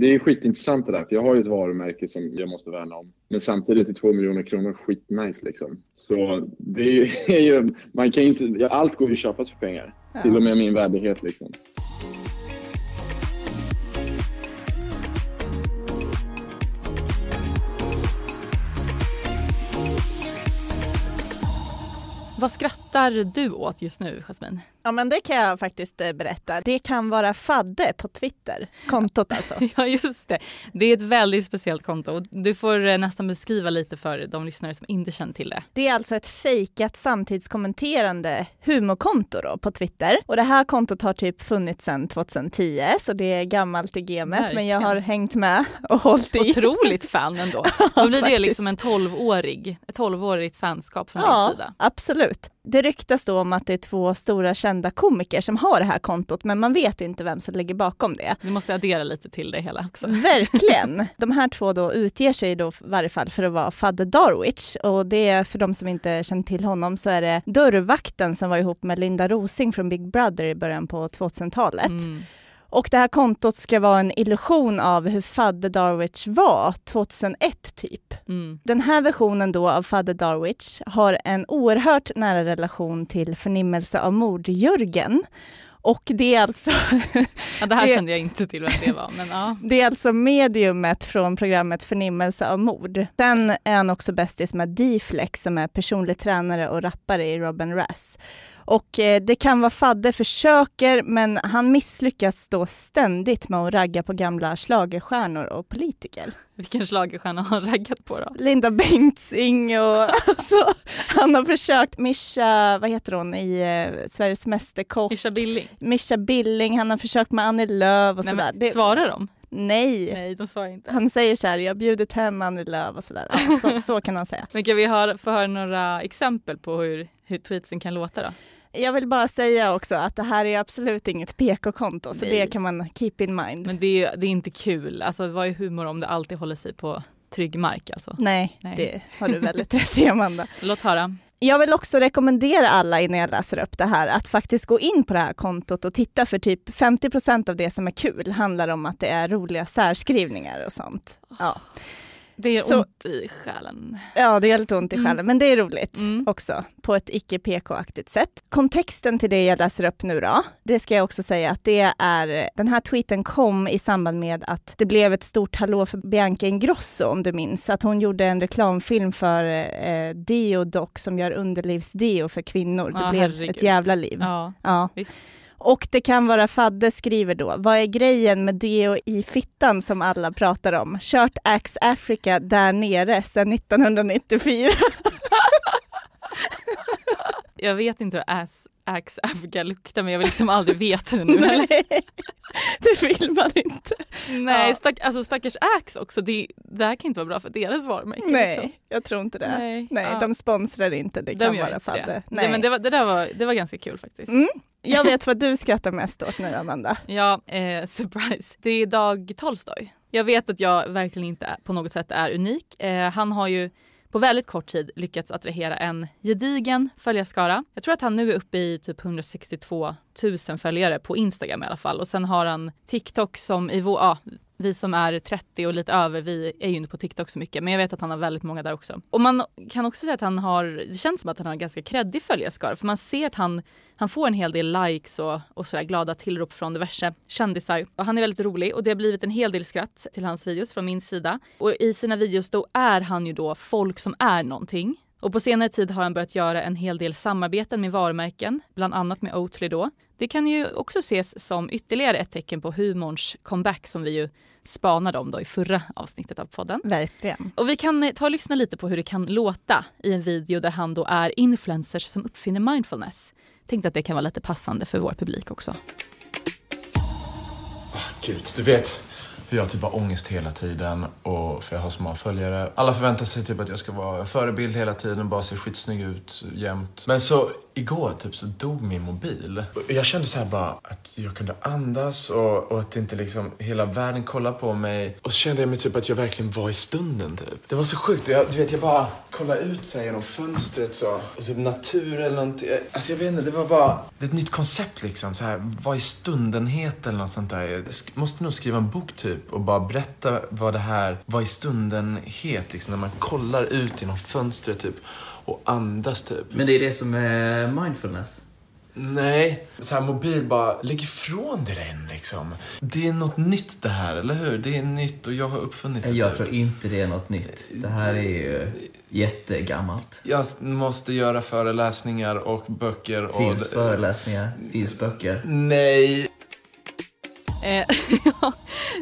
Det är skitintressant det där, för jag har ju ett varumärke som jag måste värna om. Men samtidigt är två miljoner kronor skitnice liksom. Så det är ju, man kan ju inte, allt går ju att köpa för pengar. Ja. Till och med min värdighet liksom. Vad skrattar du åt just nu, Jasmin? Ja men det kan jag faktiskt eh, berätta. Det kan vara Fadde på Twitter, kontot alltså. ja just det. Det är ett väldigt speciellt konto. Du får eh, nästan beskriva lite för de lyssnare som inte känner till det. Det är alltså ett fejkat samtidskommenterande humorkonto då på Twitter. Och det här kontot har typ funnits sedan 2010 så det är gammalt i gamet Verkligen. men jag har hängt med och hållit i. Otroligt fan ändå. Då blir det liksom en 12-årig, ett 12-årigt fanskap från ja, din sida. absolut. Det ryktas då om att det är två stora kända komiker som har det här kontot, men man vet inte vem som ligger bakom det. Vi måste addera lite till det hela också. Verkligen! De här två då utger sig då i varje fall för att vara Fadde Darwich och det är för de som inte känner till honom så är det dörrvakten som var ihop med Linda Rosing från Big Brother i början på 2000-talet. Mm. Och det här kontot ska vara en illusion av hur Fadde Darwich var 2001 typ. Mm. Den här versionen då av Fadde Darwich har en oerhört nära relation till förnimmelse av mord-Jörgen. Och det är alltså... ja, det här det, kände jag inte till vem det var. Men ja. Det är alltså mediumet från programmet Förnimmelse av mord. Sen är han också bästis med D-Flex som är personlig tränare och rappare i Robin Rass. Och eh, det kan vara Fadde försöker, men han misslyckas då ständigt med att ragga på gamla slagerstjärnor och politiker. Vilken slagerstjärna har han raggat på då? Linda Bengtzing och alltså, han har försökt, Mischa, vad heter hon i eh, Sveriges Mästerkock? Mischa Billing. Mischa Billing, han har försökt med Annie Lööf och sådär. Det, svarar de? Nej. Nej, de svarar inte. Han säger så här, jag har bjudit hem Annie Lööf och sådär. Ja, så, så kan han säga. Men kan vi höra, få höra några exempel på hur, hur tweetsen kan låta då? Jag vill bara säga också att det här är absolut inget PK-konto, så det kan man keep in mind. Men det är, det är inte kul. Alltså, vad är humor om det alltid håller sig på trygg mark? Alltså? Nej, Nej. det har du väldigt rätt i, Amanda. Låt höra. Jag vill också rekommendera alla innan jag läser upp det här att faktiskt gå in på det här kontot och titta för typ 50% av det som är kul handlar om att det är roliga särskrivningar och sånt. Ja. Det är så, ont i själen. Ja, det är lite ont i själen, mm. men det är roligt mm. också på ett icke PK-aktigt sätt. Kontexten till det jag läser upp nu då, det ska jag också säga att det är, den här tweeten kom i samband med att det blev ett stort hallå för Bianca Ingrosso om du minns, att hon gjorde en reklamfilm för eh, Dio som gör underlivsdeo för kvinnor. Det ja, blev herregud. ett jävla liv. Ja, ja. Och det kan vara Fadde skriver då, vad är grejen med det i fittan som alla pratar om? Kört Axe Africa där nere sedan 1994. jag vet inte hur ass, Axe Africa luktar men jag vill liksom aldrig veta det nu Nej, det vill man inte. Nej, ja. stack, alltså stackars Axe också, det, det här kan inte vara bra för deras varumärke. Nej, liksom. jag tror inte det. Nej, Nej ja. de sponsrar inte, det de kan vara Fadde. Det. Nej. Nej. men det, var, det där var, det var ganska kul faktiskt. Mm. Jag vet vad du skrattar mest åt nu Amanda. Ja, eh, surprise. Det är Dag Tolstoj. Jag vet att jag verkligen inte på något sätt är unik. Eh, han har ju på väldigt kort tid lyckats attrahera en gedigen följarskara. Jag tror att han nu är uppe i typ 162 000 följare på Instagram i alla fall och sen har han TikTok som i vår, ja, vi som är 30 och lite över, vi är ju inte på TikTok så mycket, men jag vet att han har väldigt många där också. Och man kan också säga att han har, det känns som att han har en ganska kreddig följarskara, för man ser att han, han får en hel del likes och, och sådär glada tillrop från diverse kändisar. Och han är väldigt rolig och det har blivit en hel del skratt till hans videos från min sida. Och i sina videos då är han ju då folk som är någonting. Och på senare tid har han börjat göra en hel del samarbeten med varumärken, bland annat med Oatly då. Det kan ju också ses som ytterligare ett tecken på humorns comeback som vi ju spanade om då i förra avsnittet av podden. Verkligen. Och vi kan eh, ta och lyssna lite på hur det kan låta i en video där han då är influencers som uppfinner mindfulness. Tänkte att det kan vara lite passande för vår publik också. Oh, Gud, du vet hur jag typ har ångest hela tiden och för jag har så många följare. Alla förväntar sig typ att jag ska vara förebild hela tiden, bara se skitsnygg ut jämt. Men så Igår typ så dog min mobil. Jag kände så här bara att jag kunde andas och, och att inte liksom hela världen kollade på mig. Och så kände jag mig typ att jag verkligen var i stunden typ. Det var så sjukt. Jag, du vet, jag bara kollade ut så här genom fönstret så. Och typ natur eller någonting. Alltså jag vet inte, det var bara det är ett nytt koncept liksom. Så här, vad i stundenhet eller något sånt där. Jag måste nog skriva en bok typ och bara berätta vad det här, vad i stundenhet liksom. När man kollar ut genom fönstret typ och andas typ. Men det är det som är mindfulness? Nej, så här mobil bara, lägg ifrån dig den liksom. Det är något nytt det här, eller hur? Det är nytt och jag har uppfunnit det. Jag typ. tror inte det är något nytt. Det här är ju jättegammalt. Jag måste göra föreläsningar och böcker och... Finns föreläsningar, finns böcker. Nej.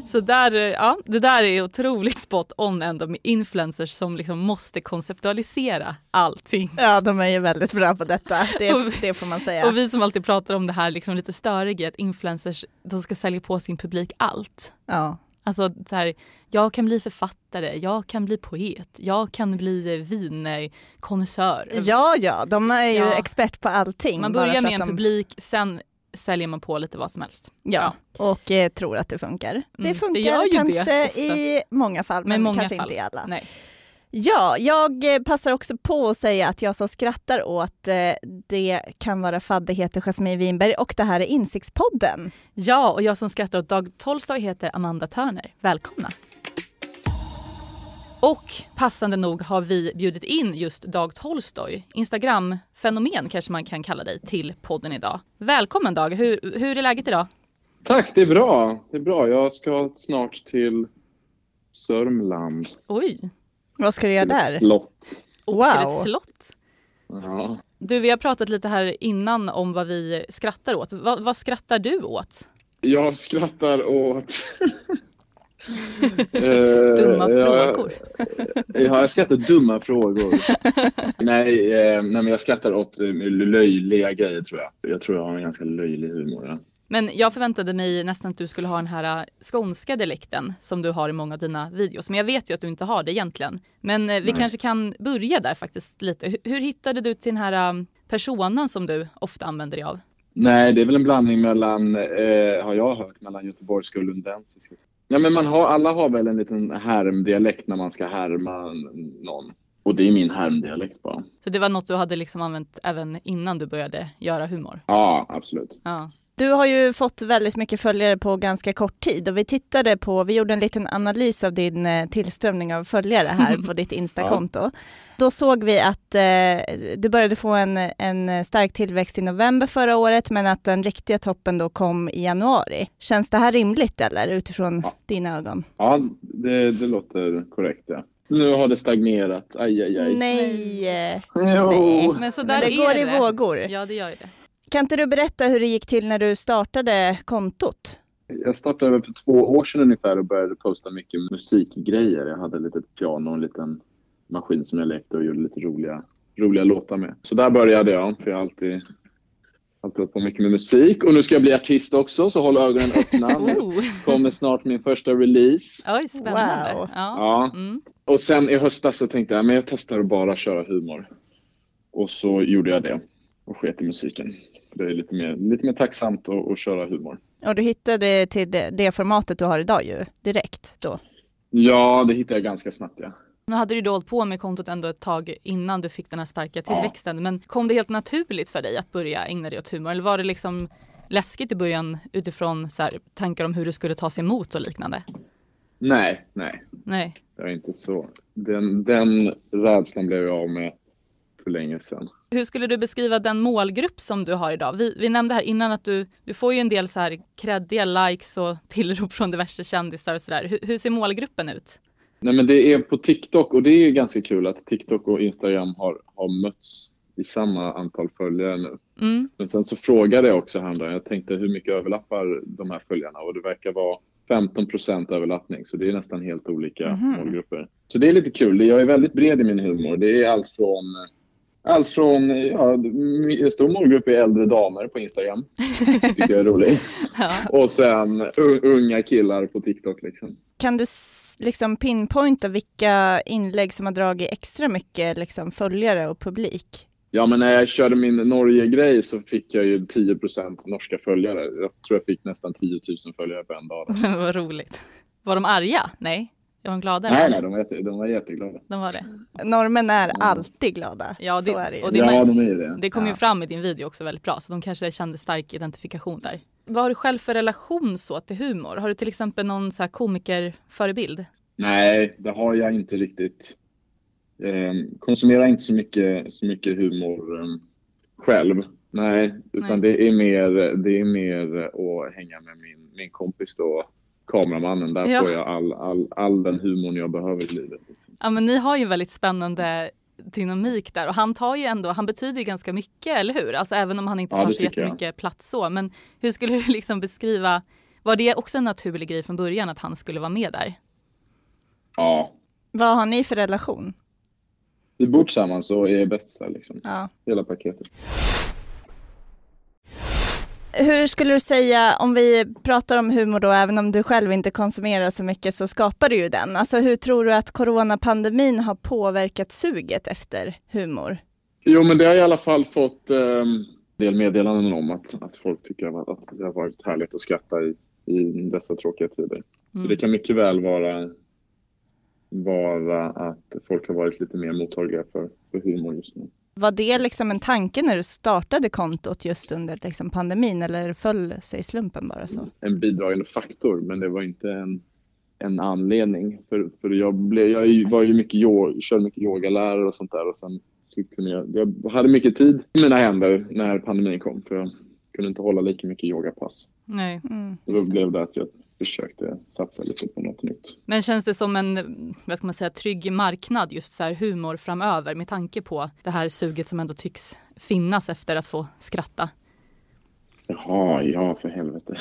Eh, så där, eh, ja, det där är otroligt spot on ändå med influencers som liksom måste konceptualisera allting. Ja, de är ju väldigt bra på detta, det, Och- det får man säga. Och vi som alltid pratar om det här liksom lite störiga, att influencers de ska sälja på sin publik allt. Ja. Alltså så här, jag kan bli författare, jag kan bli poet, jag kan bli vinkonnässör. ja, ja, de är ju Ja. expert på allting. Man börjar med en de- publik, sen säljer man på lite vad som helst. Ja, och eh, tror att det funkar. det Mm, det funkar det kanske oftast. i många fall, men, Men många kanske fall. inte i alla. Nej. Ja, jag eh, passar också på att säga att jag som skrattar åt eh, det kan vara fadder heter Jasmine Winberg och det här är Insiktspodden. Ja, och jag som skrattar åt Dag Tolstoy heter Amanda Törner. Välkomna! Och passande nog har vi bjudit in just Dag Tolstoy, Instagram-fenomen kanske man kan kalla dig, till podden idag. Välkommen Dag! Hur, hur är läget idag? Tack, det är bra. Det är bra. Jag ska snart till Sörmland. Oj! Vad ska du göra Till ett där? slott. Och till Wow. ett slott. Ja. Du, vi har pratat lite här innan om vad vi skrattar åt. Vad, vad skrattar du åt? Jag skrattar åt... Eh, Dumma frågor. Ja, jag skrattar dumma frågor. nej, eh, nej, men jag skrattar åt eh, löjliga grejer tror jag. Jag tror jag har en ganska löjlig humor. Ja. Men jag förväntade mig nästan att du skulle ha den här skånska dialekten som du har i många av dina videos. Men jag vet ju att du inte har det egentligen. Men eh, vi Nej. kanske kan börja där faktiskt lite. Hur, hittade du till den här personan som du ofta använder dig av? Nej, det är väl en blandning mellan, eh, har jag hört, mellan göteborgska och lundensiska. Ja, men man har, alla har väl en liten härmdialekt när man ska härma någon. Och det är min härmdialekt bara. Så det var något du hade liksom använt även innan du började göra humor? Ja, absolut. Ja. Du har ju fått väldigt mycket följare på ganska kort tid och vi tittade på, vi gjorde en liten analys av din eh, tillströmning av följare här på ditt Instakonto. Då såg vi att eh, du började få en, en stark tillväxt i november förra året men att den riktiga toppen då kom i januari. Känns det här rimligt eller utifrån Ja. dina ögon? Ja, det, det låter korrekt. Ja. Nu har det stagnerat. Aj, aj, aj. Nej! Jo. Men så Men där det är går i det. vågor. Ja, det gör ju det. Kan inte du berätta hur det gick till när du startade kontot? Jag startade för två år sedan ungefär och började posta mycket musikgrejer. Jag hade ett litet piano och en liten maskin som jag lekte och gjorde lite roliga, roliga låtar med. Så där började jag, för jag har alltid, alltid hållit på mycket med musik. Och nu ska jag bli artist också, så håll ögonen öppna. Oh. kommer snart min första release. Oj, spännande. Wow. Ja. Ja. Mm. Och sen i höstas så tänkte jag men jag testar att bara köra humor. Och så gjorde jag det och sket i musiken. Det är lite mer, lite mer tacksamt att, att köra humor. Och du hittade till det, det formatet du har idag ju, direkt då. Ja, det hittade jag ganska snabbt ja. Nu hade du då hållit på med kontot ändå ett tag innan du fick den här starka tillväxten. Men kom det helt naturligt för dig att börja ägna dig åt humor? Eller var det liksom läskigt i början utifrån så här, tankar om hur det skulle tas emot och liknande? Nej, nej. Nej. Det är inte så. Den, den rädslan blev jag av med för länge sedan. Hur skulle du beskriva den målgrupp som du har idag? Vi, vi nämnde här innan att du, du får ju en del så här kreddiga likes och tillrop från diverse kändisar och sådär. Hur, hur ser målgruppen ut? Nej, men det är på TikTok och det är ju ganska kul att TikTok och Instagram har, har mötts i samma antal följare nu. Mm. Men sen så frågade jag också häromdagen, jag tänkte hur mycket överlappar de här följarna och det verkar vara 15% överlappning så det är nästan helt olika Mhm. målgrupper. Så det är lite kul. Jag är väldigt bred i min humor. Det är allt från allt från, ja, en stor målgrupp är äldre damer på Instagram. tycker jag är roligt. Ja. Och sen unga killar på TikTok liksom. Kan du liksom pinpointa vilka inlägg som har dragit extra mycket liksom, följare och publik Ja, men när jag körde min Norge-grej så fick jag ju 10% norska följare. Jag tror jag fick nästan 10 000 följare på en dag. Vad roligt. Var de arga? Nej. Var de glada? Nej, nej, de var, jätte, de var jätteglada. De var det. Norrmän är alltid glada. Ja, det- så är det ju. och det ja, de är ju det. Det kom ju Ja. fram i din video också väldigt bra så de kanske kände stark identifikation där. Vad har du själv för relation så till humor? Har du till exempel någon så här komikerförebild? Nej, det har jag inte riktigt. Eh, konsumerar inte så mycket, så mycket humor eh, själv. Nej, utan Nej. det är mer, det är mer att hänga med min, min kompis då, kameramannen. Där Ja. får jag all, all, all den humorn jag behöver i livet. Liksom. Ja men ni har ju väldigt spännande dynamik där och han tar ju ändå, han betyder ju ganska mycket, eller hur? Alltså även om han inte Ja, tar så tycker jag. jättemycket plats så. Men hur skulle du liksom beskriva, var det också en naturlig grej från början att han skulle vara med där? Ja, Vad har ni för relation? vi bor tillsammans och är bästisar liksom. Ja. Hela paketet. Hur skulle du säga, om vi pratar om humor då, även om du själv inte konsumerar så mycket så skapar du ju den. Alltså hur tror du att coronapandemin har påverkat suget efter humor? Jo, men det har i alla fall fått en del meddelanden om att, att folk tycker att, det har varit härligt att skratta i, i dessa tråkiga tider. Så Mm. det kan mycket väl vara, vara att folk har varit lite mer mottagliga för, för humor just nu. Var det liksom en tanke när du startade kontot just under liksom pandemin eller föll sig slumpen bara så? En bidragande faktor, men det var inte en, en anledning. För, för jag, blev, jag var ju mycket körde mycket yogalärare och sånt där och sen så kunde jag, jag hade mycket tid i mina händer när pandemin kom för jag kunde inte hålla lika mycket yogapass. Nej. Mm. Och då blev det att jag försökte satsa lite på något nytt. Men känns det som en vad ska man säga, trygg marknad just så här humor framöver med tanke på det här suget som ändå tycks finnas efter att få skratta? Jaha, ja för helvete.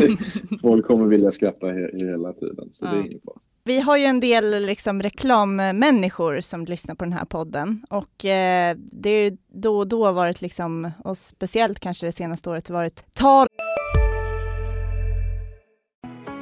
Folk kommer vilja skratta he- hela tiden så det Ja. är inget bra. Vi har ju en del liksom reklammänniskor som lyssnar på den här podden och eh, det är ju då och då varit liksom, och speciellt kanske det senaste året varit tal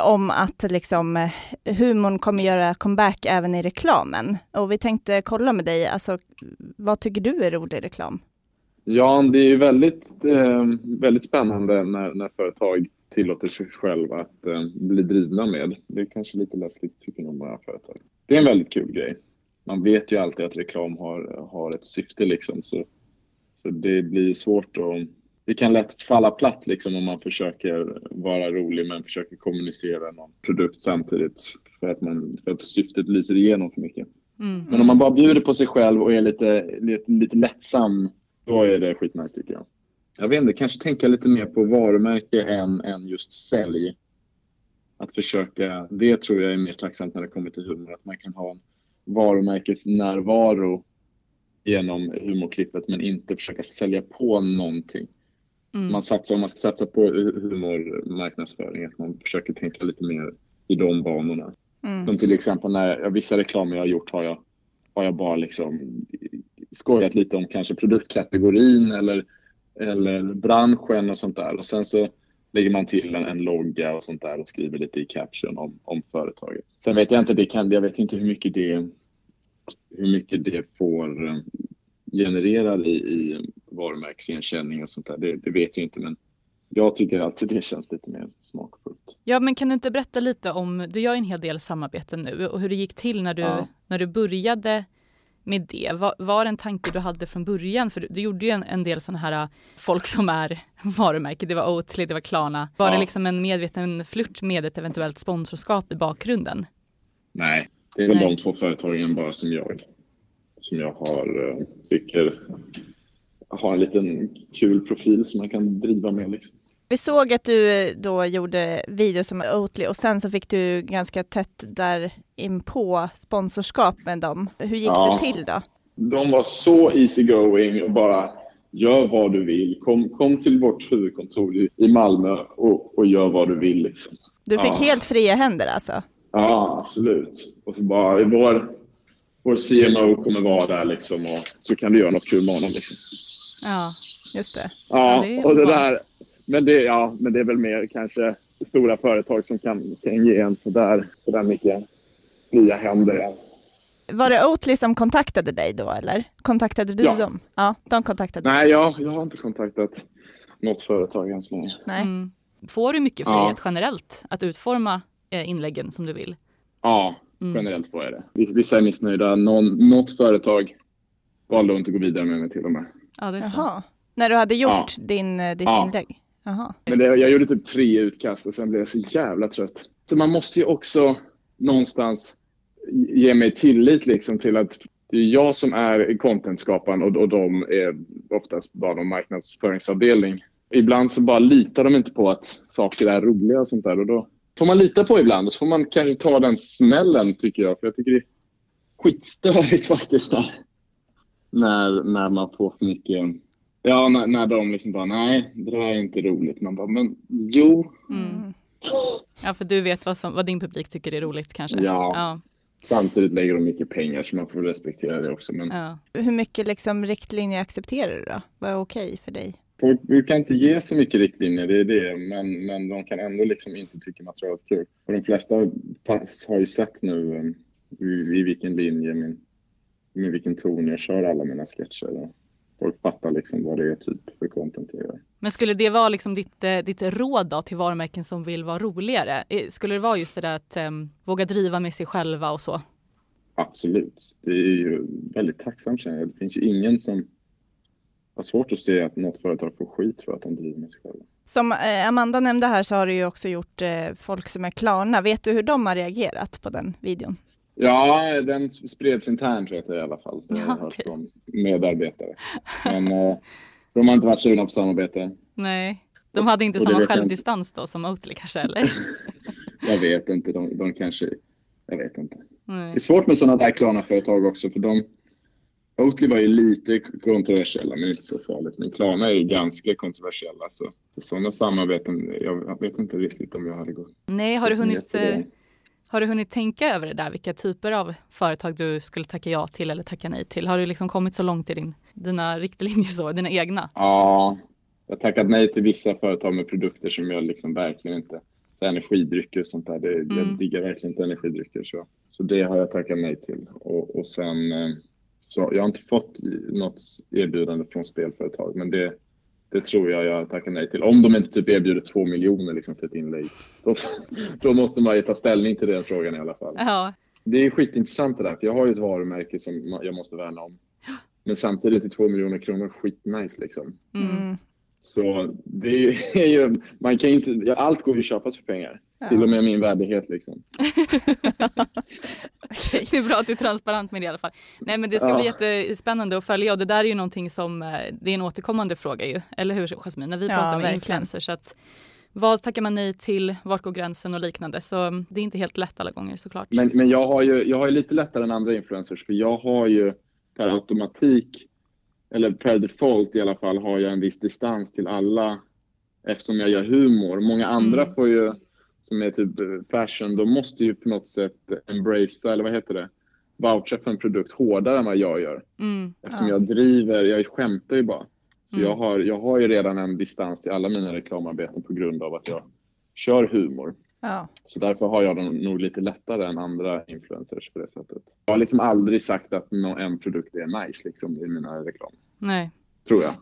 Om att liksom, eh, humorn kommer göra comeback även i reklamen. Och vi tänkte kolla med dig, alltså, vad tycker du är rolig reklam? Ja, det är ju väldigt, eh, väldigt spännande när, när företag tillåter sig själva att eh, bli drivna med. Det är kanske lite läskigt tycker nog många företag. Det är en väldigt kul grej. Man vet ju alltid att reklam har, har ett syfte liksom så, så det blir svårt att det kan lätt falla platt liksom om man försöker vara rolig men försöker kommunicera någon produkt samtidigt för att, man, för att syftet lyser igenom för mycket. Mm. Men om man bara bjuder på sig själv och är lite, lite, lite lättsam, då är det skitnice tycker jag. Jag vet inte, kanske tänka lite mer på varumärke än, än just sälj. Att försöka, det tror jag är mer tacksamt när det kommer till humor, att man kan ha en varumärkesnärvaro genom humorklippet men inte försöka sälja på någonting. Mm. Man satsar, om man ska satsa på humormarknadsföring, att man försöker tänka lite mer i de banorna. Mm. Som till exempel när jag, vissa reklamer jag har gjort har jag, har jag bara liksom skojat lite om kanske produktkategorin eller, eller branschen och sånt där. Och sen så lägger man till en, en logga och sånt där och skriver lite i caption om, om företaget. Sen vet jag inte, det kan, jag vet inte hur mycket det, hur mycket det får eh, genererar i, i varumärkesigenkänning och sånt där. Det, det vet jag inte men jag tycker alltid det känns lite mer smakfullt. Ja, men kan du inte berätta lite om, du gör en hel del samarbeten nu och hur det gick till när du, Ja. när du började med det. Var, var det en tanke du hade från början? För du, du gjorde ju en, en del sådana här äh, folk som är varumärke. Det var Oatly, det var Klarna. Var det Ja. liksom en medveten flört med ett eventuellt sponsorskap i bakgrunden? Nej, det är väl Nej. de två företagen bara som jag, som jag har, eh, tycker har en liten kul profil som man kan driva med. Liksom. Vi såg att du då gjorde videos som Oatly och sen så fick du ganska tätt där in på sponsorskap med dem. Hur gick Ja. det till då? De var så easy going och bara gör vad du vill. Kom, kom till vårt huvudkontor i, Malmö och, och gör vad du vill. Liksom. Du fick Ja. helt fria händer alltså? Ja, absolut. Och bara, vår, vår CMO kommer vara där liksom och så kan du göra något kul med honom. Liksom. Ja. Just det. Ja, Ja, det och det där. Men det, ja, men det är väl mer kanske stora företag som kan, kan ge en sådär, sådär mycket fria händer. Var det Oatly som kontaktade dig då eller? Kontaktade du Ja. dem? Ja, de kontaktade dig. Nej, jag, jag har inte kontaktat något företag än så länge. Nej. Mm. Får du mycket Ja. frihet generellt att utforma eh, inläggen som du vill? Ja. Generellt får jag det. Vissa är missnöjda. Någon, något företag valde att inte gå vidare med mig till och med. Ja, det är så. Jaha. När du hade gjort Ja. din, eh, ditt Ja. inlägg? Jaha. Men det, jag gjorde typ tre utkast och sen blev jag så jävla trött. Så man måste ju också någonstans ge mig tillit liksom till att det är jag som är contentskaparen och, och de är oftast bara någon marknadsföringsavdelning. Ibland så bara litar de inte på att saker är roliga och sånt där och då får man lita på ibland och så får man kanske ta den smällen tycker jag. För jag tycker det är skitstörigt faktiskt där. När, när man får för mycket Ja, när, när de liksom bara, nej, det där är inte roligt. Man bara, men jo. Mm. Ja, för du vet vad, som, vad din publik tycker är roligt kanske? Ja. Ja. Samtidigt lägger de mycket pengar så man får respektera det också. Men ja. Hur mycket liksom riktlinjer accepterar du då? Vad är okej för dig? Folk brukar inte ge så mycket riktlinjer, det är det. Men, men de kan ändå liksom inte tycka materialet är kul. Och de flesta pass har ju sett nu um, i, i vilken linje, min, med vilken ton jag kör alla mina sketcher. Och Folk fattar liksom vad det är typ för content jag gör. Men skulle det vara liksom ditt, eh, ditt råd då till varumärken som vill vara roligare? Eh, Skulle det vara just det där att em, våga driva med sig själva och så? Absolut. Det är ju väldigt tacksamt känner jag. Det finns ju ingen som har svårt att se att något företag får skit för att de driver med sig själva. Som eh, Amanda nämnde här så har du ju också gjort eh, folk som är Klarna. Vet du hur de har reagerat på den videon? Ja, den spreds internt vet jag i alla fall. Det har jag Ja, hört från medarbetare. Men eh, de har inte varit sugna på samarbete. Nej, de hade inte Och det samma jag inte. självdistans då som Oatly kanske eller? Jag vet inte. De, de kanske... Jag vet inte. Det Nej. är svårt med sådana där Klarna-företag också för de... Oatly var ju lite kontroversiella men inte så farligt. Men Klarna är ju ganska kontroversiella. Så, så sådana samarbeten, jag, jag vet inte riktigt om jag hade gått Nej, har du hunnit eh, Har du hunnit tänka över det där, vilka typer av företag du skulle tacka ja till eller tacka nej till? Har du liksom kommit så långt i din, dina riktlinjer så, dina egna? Ja, jag har tackat nej till vissa företag med produkter som jag liksom verkligen inte... Så energidrycker och sånt där. Det, Jag Mm. diggar verkligen inte energidrycker. Så, så det har jag tackat nej till. Och, och sen... Så jag har inte fått något erbjudande från spelföretag, men det, det tror jag jag tackar nej till. Om de inte typ erbjuder två miljoner liksom för ett inlägg. Då, då måste man ju ta ställning till den frågan i alla fall. Ja, Det är skitintressant det där, för jag har ju ett varumärke som jag måste värna om. Men samtidigt är två miljoner kronor skitnice liksom. mm. Så det är ju, man kan inte, allt går ju att köpas för pengar. Ja. Till och med min värdighet liksom. Okej. det är bra att du är transparent med det i alla fall. Nej men det ska bli Ja. jättespännande att följa och det där är ju någonting som, eh, det är en återkommande fråga ju, eller hur Jasmine? När vi Ja, pratar med verkligen. influencers. Så att, vad tackar man nej till, vart går gränsen och liknande. Så mm, det är inte helt lätt alla gånger såklart. Men, men jag, har ju, jag har ju lite lättare än andra influencers för jag har ju per automatik, eller per default i alla fall, har jag en viss distans till alla eftersom jag gör humor. Många andra Mm. får ju, som är typ eh, fashion, de måste ju på något sätt embracea, eller vad heter det, voucha för en produkt hårdare än vad jag gör. Mm. Eftersom Ja. jag driver, jag skämtar ju bara. Så Mm. jag, har, jag har ju redan en distans till alla mina reklamarbeten på grund av att jag kör humor. Ja. Så därför har jag den nog lite lättare än andra influencers på det sättet. Jag har liksom aldrig sagt att en produkt är nice liksom i mina reklam. Nej. Tror jag.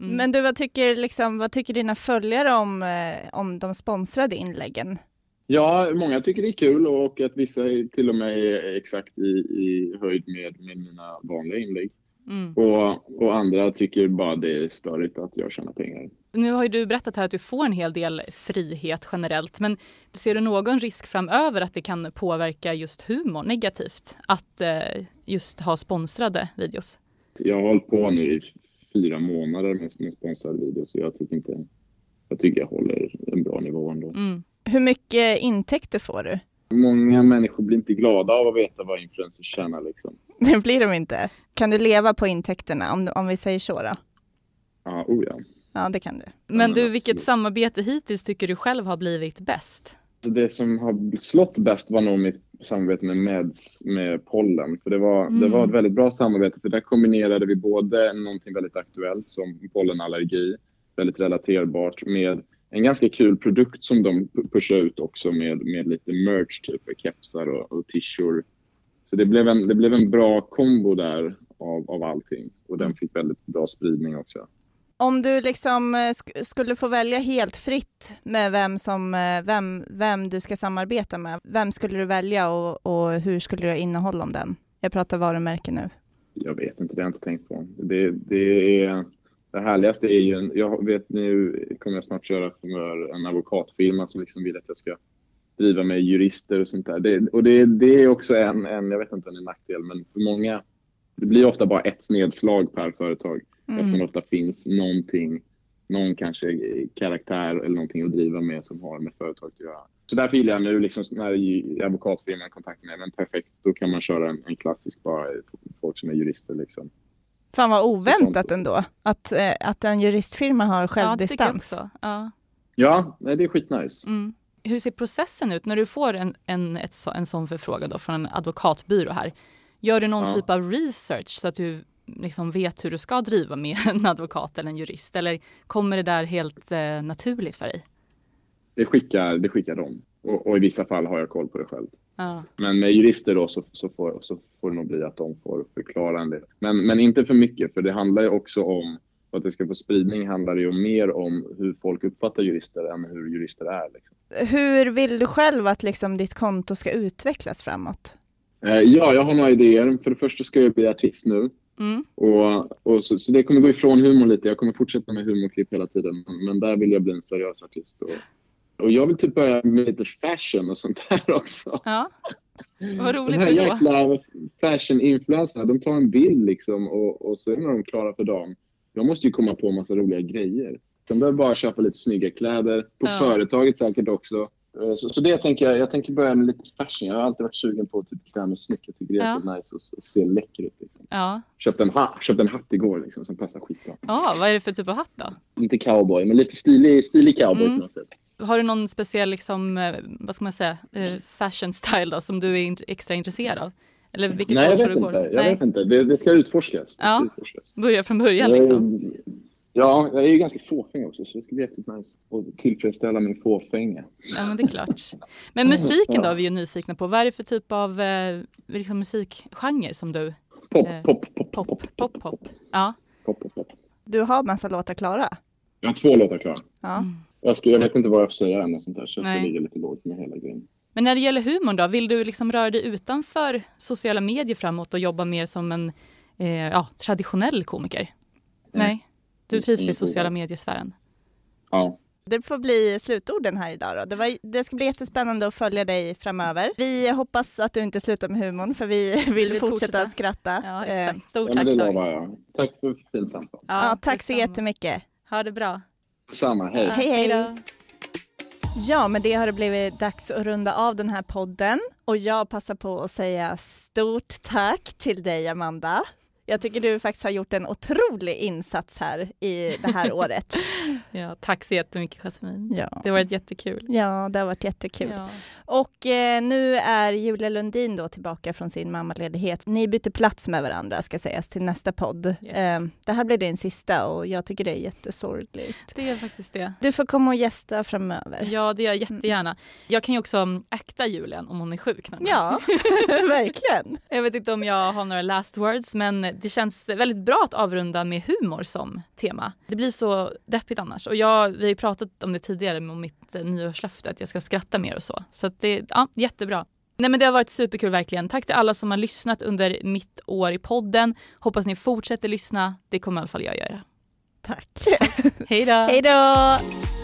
Mm. Men du, vad tycker, liksom, vad tycker dina följare om, eh, om de sponsrade inläggen? Ja, många tycker det är kul och att vissa är till och med är exakt i, i höjd med, med mina vanliga inlägg. Mm. Och, och andra tycker bara det är störigt att jag tjänar pengar. Nu har ju du berättat här att du får en hel del frihet generellt, men ser du någon risk framöver att det kan påverka just humor negativt? Att eh, just ha sponsrade videos? Jag har hållit på nu i fyra månader med, med sponsrade videos så jag tycker inte jag tycker jag håller en bra nivå ändå. Mm. Hur mycket intäkter får du? Många människor blir inte glada av att veta vad influencers tjänar liksom. Det blir de inte. Kan du leva på intäkterna om, om vi säger så då? Ja, oh ja. Ja, det kan du. Men men du, vilket absolut. samarbete hittills tycker du själv har blivit bäst? Det som har slått bäst var nog mitt samarbete med Meds med pollen. För det var, Mm. det var ett väldigt bra samarbete för där kombinerade vi både någonting väldigt aktuellt som pollenallergi, väldigt relaterbart med en ganska kul produkt som de pu- pushar ut också med, med lite merch, typ kepsar och, och t-shirts. Så det blev, en, det blev en bra kombo där av, av allting och den fick väldigt bra spridning också. Om du liksom eh, sk- skulle få välja helt fritt med vem, som, eh, vem, vem du ska samarbeta med, vem skulle du välja och, och hur skulle du innehålla om den? Jag pratar varumärke nu. Jag vet inte, det har jag inte tänkt på. Det, det, är, det härligaste är ju, en- jag vet nu kommer jag snart köra för en advokatfirma som liksom vill att jag ska driva med jurister och sånt där. Det, och det, det är också en, en, jag vet inte om det är en nackdel, men för många, det blir ofta bara ett nedslag per företag eftersom det ofta finns någonting, någon kanske karaktär eller någonting att driva med som har med företaget att göra. Så därför gillar jag nu liksom när advokatfirman kontaktar mig, men perfekt, då kan man köra en, en klassisk bara folk som är jurister liksom. Fan vad oväntat ändå, att, eh, att en juristfirma har Ja, det tycker jag självdistans. också. Ja. Ja, nej, det är skitnice. Mm. Hur ser processen ut när du får en, en, ett, en sån förfrågan då från en advokatbyrå här? Gör du någon Ja. typ av research så att du liksom vet hur du ska driva med en advokat eller en jurist? Eller kommer det där helt eh, naturligt för dig? Det skickar, det skickar de. Och, och i vissa fall har jag koll på det själv. Ja. Men med jurister då så, så, får, så får det nog bli att de får förklara en del. Men, men inte för mycket, för det handlar ju också om, för att det ska få spridning handlar det ju mer om hur folk uppfattar jurister än hur jurister är. Liksom. Hur vill du själv att liksom ditt konto ska utvecklas framåt? Eh, ja, jag har några idéer. För det första ska jag bli artist nu. Mm. Och, och så, så det kommer gå ifrån humorn lite. Jag kommer fortsätta med humorklipp hela tiden. Men, där vill jag bli en seriös artist. Och, och jag vill typ börja med lite fashion och sånt där också. ja. Vad De roligt här för då. jäkla fashion-influencerna, de tar en bild liksom och, och sen är de klara för dagen. Jag måste ju komma på massa roliga grejer. De behöver bara köpa lite snygga kläder. På Ja. företaget säkert också. Eh, Så, så det tänker jag, jag tänker börja med lite fashion. Jag har alltid varit sugen på att typ klä mig snyggt. Jag tycker det är Ja. nice och se läcker ut. Liksom. Ja. Köpte, en ha- köpte en hatt igår liksom, som passar skitbra. ja, vad är det för typ av hatt då? Inte cowboy, men lite stilig, stilig cowboy Mm. på något sätt. Har du någon speciell liksom, eh, vad ska man säga, eh, fashion style då, som du är extra intresserad av? Eller vilket Nej, jag vet du inte. Jag Nej. vet inte. Det, det ska utforskas. Det Ja. ska utforskas. Börja från början liksom. Ja, jag är ju ganska fåfäng också så det ska bli jäkligt nice att tillfredsställa min fåfänga. Ja, men det är klart. Men musiken då är vi ju nyfikna på. Vad är det för typ av eh, liksom musikgenre som du... Pop, Eh, pop, pop, Pop, pop, pop, pop. Ja. pop, pop, pop. Du har massa låtar klara. Jag har två låtar klara. Ja. Jag, ska, jag vet inte vad jag får säga än och sånt där så jag ska Nej. ligga lite lågt med hela grejen. Men när det gäller humorn då, vill du liksom röra dig utanför sociala medier framåt och jobba mer som en eh, ja, traditionell komiker? Nej. Du trivs i sociala mediesfären? Ja, Det får bli slutorden här idag då. Det, var, det ska bli jättespännande att följa dig framöver. Vi hoppas att du inte slutar med humorn för vi vill, vill fortsätta, fortsätta. skratta. Ja, Eh, exakt. Stort ja tack men det lovar jag. Tack för fint samtal. ja, tack så jättemycket. Ha det bra. Samma, hej. Ja, Hej, hej. då. Ja, men det har det blivit dags att runda av den här podden och jag passar på att säga stort tack till dig Amanda. Jag tycker du faktiskt har gjort en otrolig insats här i det här året. Ja, tack så jättemycket Jasmin. Ja. Det har varit jättekul. Ja, det har varit jättekul. Ja. Och eh, nu är Julia Lundin då tillbaka från sin mammaledighet. Ni byter plats med varandra ska sägas till nästa podd. Yes. Eh, det här blir din sista och jag tycker det är jättesorgligt. Det är faktiskt det. Du får komma och gästa framöver. Ja, det gör jag jättegärna. Jag kan ju också mm, akta Julian om hon är sjuk. någon gång. Ja, verkligen. Jag vet inte om jag har några last words, men det känns väldigt bra att avrunda med humor som tema. Det blir så deppigt annars. Och jag, vi har ju pratat om det tidigare, om mitt eh, nyårslöfte, att jag ska skratta mer och så. Så det, ja, jättebra. Nej men det har varit superkul verkligen. Tack till alla som har lyssnat under mitt år i podden. Hoppas ni fortsätter lyssna. Det kommer i alla fall jag göra. Tack. Hej då! Hej då!